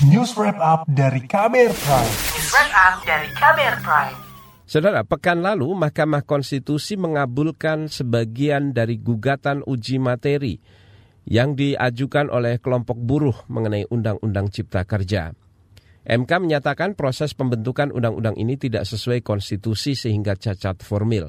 News Wrap Up dari Kamer Prime. News Wrap Up dari Kamer Prime. Saudara, pekan lalu Mahkamah Konstitusi mengabulkan sebagian dari gugatan uji materi yang diajukan oleh kelompok buruh mengenai Undang-Undang Cipta Kerja. MK menyatakan proses pembentukan undang-undang ini tidak sesuai konstitusi sehingga cacat formil.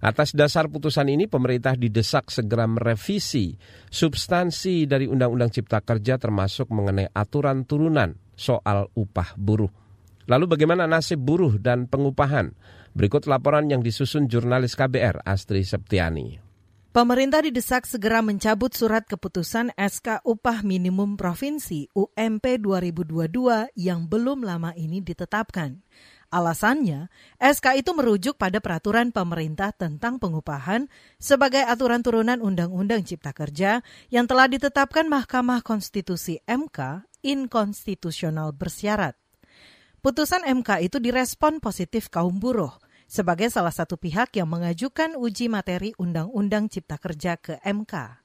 Atas dasar putusan ini, pemerintah didesak segera merevisi substansi dari Undang-Undang Cipta Kerja termasuk mengenai aturan turunan soal upah buruh. Lalu bagaimana nasib buruh dan pengupahan? Berikut laporan yang disusun jurnalis KBR Astri Septiani. Pemerintah didesak segera mencabut surat keputusan SK Upah Minimum Provinsi UMP 2022 yang belum lama ini ditetapkan. Alasannya, SK itu merujuk pada peraturan pemerintah tentang pengupahan sebagai aturan turunan Undang-Undang Cipta Kerja yang telah ditetapkan Mahkamah Konstitusi MK inkonstitusional bersyarat. Putusan MK itu direspon positif kaum buruh sebagai salah satu pihak yang mengajukan uji materi Undang-Undang Cipta Kerja ke MK.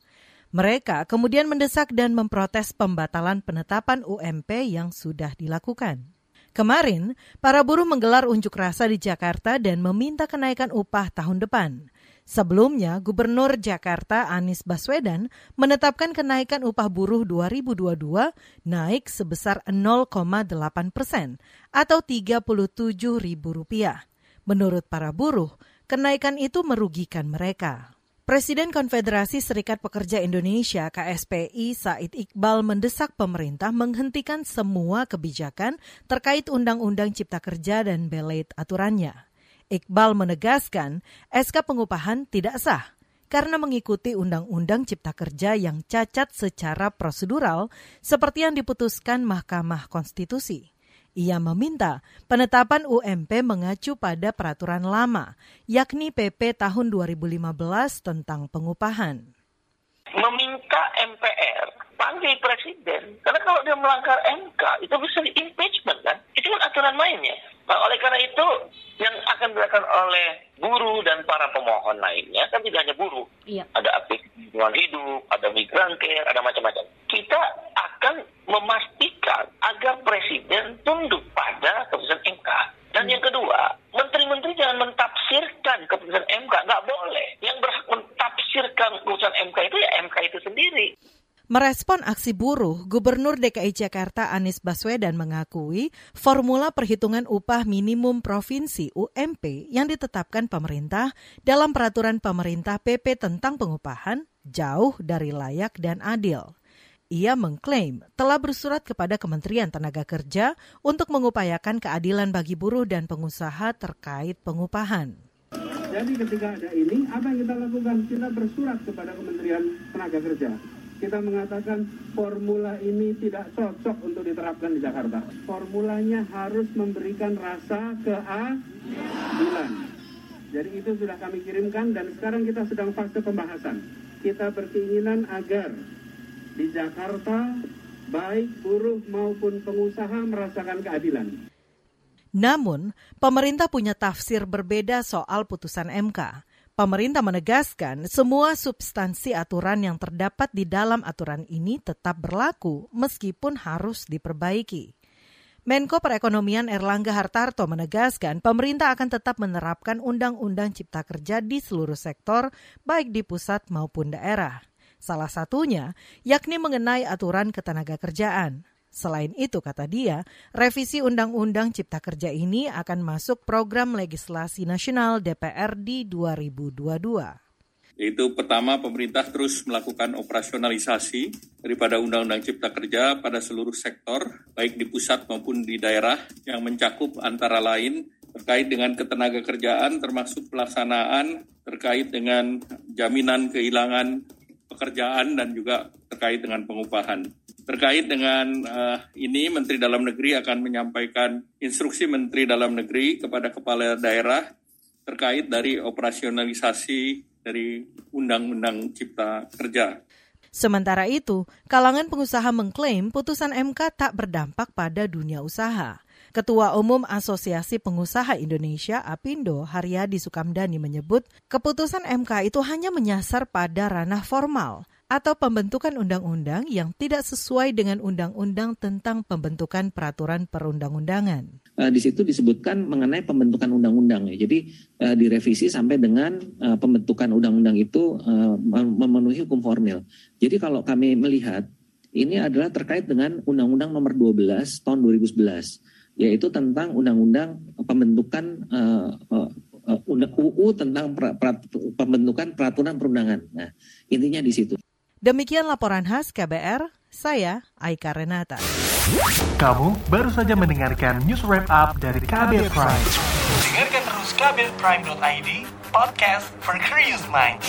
Mereka kemudian mendesak dan memprotes pembatalan penetapan UMP yang sudah dilakukan. Kemarin, para buruh menggelar unjuk rasa di Jakarta dan meminta kenaikan upah tahun depan. Sebelumnya, Gubernur Jakarta Anies Baswedan menetapkan kenaikan upah buruh 2022 naik sebesar 0,8 persen atau Rp37.000. Menurut para buruh, kenaikan itu merugikan mereka. Presiden Konfederasi Serikat Pekerja Indonesia KSPI Said Iqbal mendesak pemerintah menghentikan semua kebijakan terkait Undang-Undang Cipta Kerja dan belait aturannya. Iqbal menegaskan SK pengupahan tidak sah karena mengikuti Undang-Undang Cipta Kerja yang cacat secara prosedural seperti yang diputuskan Mahkamah Konstitusi. Ia meminta penetapan UMP mengacu pada peraturan lama, yakni PP tahun 2015 tentang pengupahan. Meminta MPR panggil presiden, karena kalau dia melanggar MK itu bisa di impeachment kan? Itu kan aturan mainnya. Nah, oleh karena itu yang akan dilakukan oleh buruh dan para pemohon lainnya kan tidak hanya buruh, iya. ada aktivis lingkungan hidup, ada migran care, ada macam-macam. Kita akan memastikan agar presiden tunduk pada keputusan MK. Dan yang kedua, menteri-menteri jangan mentafsirkan keputusan MK, nggak boleh. Yang berhak keputusan MK itu ya MK itu sendiri. Merespon aksi buruh, Gubernur DKI Jakarta Anies Baswedan mengakui formula perhitungan upah minimum provinsi UMP yang ditetapkan pemerintah dalam peraturan pemerintah PP tentang pengupahan jauh dari layak dan adil. Ia mengklaim telah bersurat kepada Kementerian Tenaga Kerja untuk mengupayakan keadilan bagi buruh dan pengusaha terkait pengupahan. Jadi ketika ada ini, apa yang kita lakukan? Kita bersurat kepada Kementerian Tenaga Kerja. Kita mengatakan formula ini tidak cocok untuk diterapkan di Jakarta. Formulanya harus memberikan rasa keadilan. Jadi itu sudah kami kirimkan dan sekarang kita sedang fase pembahasan. Kita berkeinginan agar di Jakarta, baik buruh maupun pengusaha merasakan keadilan. Namun, pemerintah punya tafsir berbeda soal putusan MK. Pemerintah menegaskan semua substansi aturan yang terdapat di dalam aturan ini tetap berlaku meskipun harus diperbaiki. Menko Perekonomian Erlangga Hartarto menegaskan pemerintah akan tetap menerapkan Undang-Undang Cipta Kerja di seluruh sektor, baik di pusat maupun daerah. Salah satunya yakni mengenai aturan ketenaga kerjaan. Selain itu, kata dia, revisi Undang-Undang Cipta Kerja ini akan masuk program legislasi nasional DPR di 2022 yaitu pertama pemerintah terus melakukan operasionalisasi daripada Undang-Undang Cipta Kerja pada seluruh sektor, baik di pusat maupun di daerah, yang mencakup antara lain terkait dengan ketenaga kerjaan termasuk pelaksanaan terkait dengan jaminan kehilangan pekerjaan dan juga terkait dengan pengupahan. Terkait dengan uh, ini, Menteri Dalam Negeri akan menyampaikan instruksi Menteri Dalam Negeri kepada kepala daerah terkait dari operasionalisasi dari Undang-Undang Cipta Kerja. Sementara itu, kalangan pengusaha mengklaim putusan MK tak berdampak pada dunia usaha. Ketua Umum Asosiasi Pengusaha Indonesia Apindo Haryadi Sukamdani menyebut keputusan MK itu hanya menyasar pada ranah formal, atau pembentukan undang-undang yang tidak sesuai dengan undang-undang tentang pembentukan peraturan perundang-undangan. Uh, di situ disebutkan mengenai pembentukan undang-undang ya. Jadi uh, direvisi sampai dengan uh, pembentukan undang-undang itu uh, memenuhi hukum formil. Jadi kalau kami melihat ini adalah terkait dengan Undang-Undang Nomor 12 tahun 2011 yaitu tentang undang-undang pembentukan UU tentang pembentukan peraturan perundangan. Nah, intinya di situ. Demikian laporan khas KBR, saya Aika Renata. Kamu baru saja mendengarkan news wrap up dari KBR Prime. Dengarkan terus kbrprime.id, podcast for curious minds.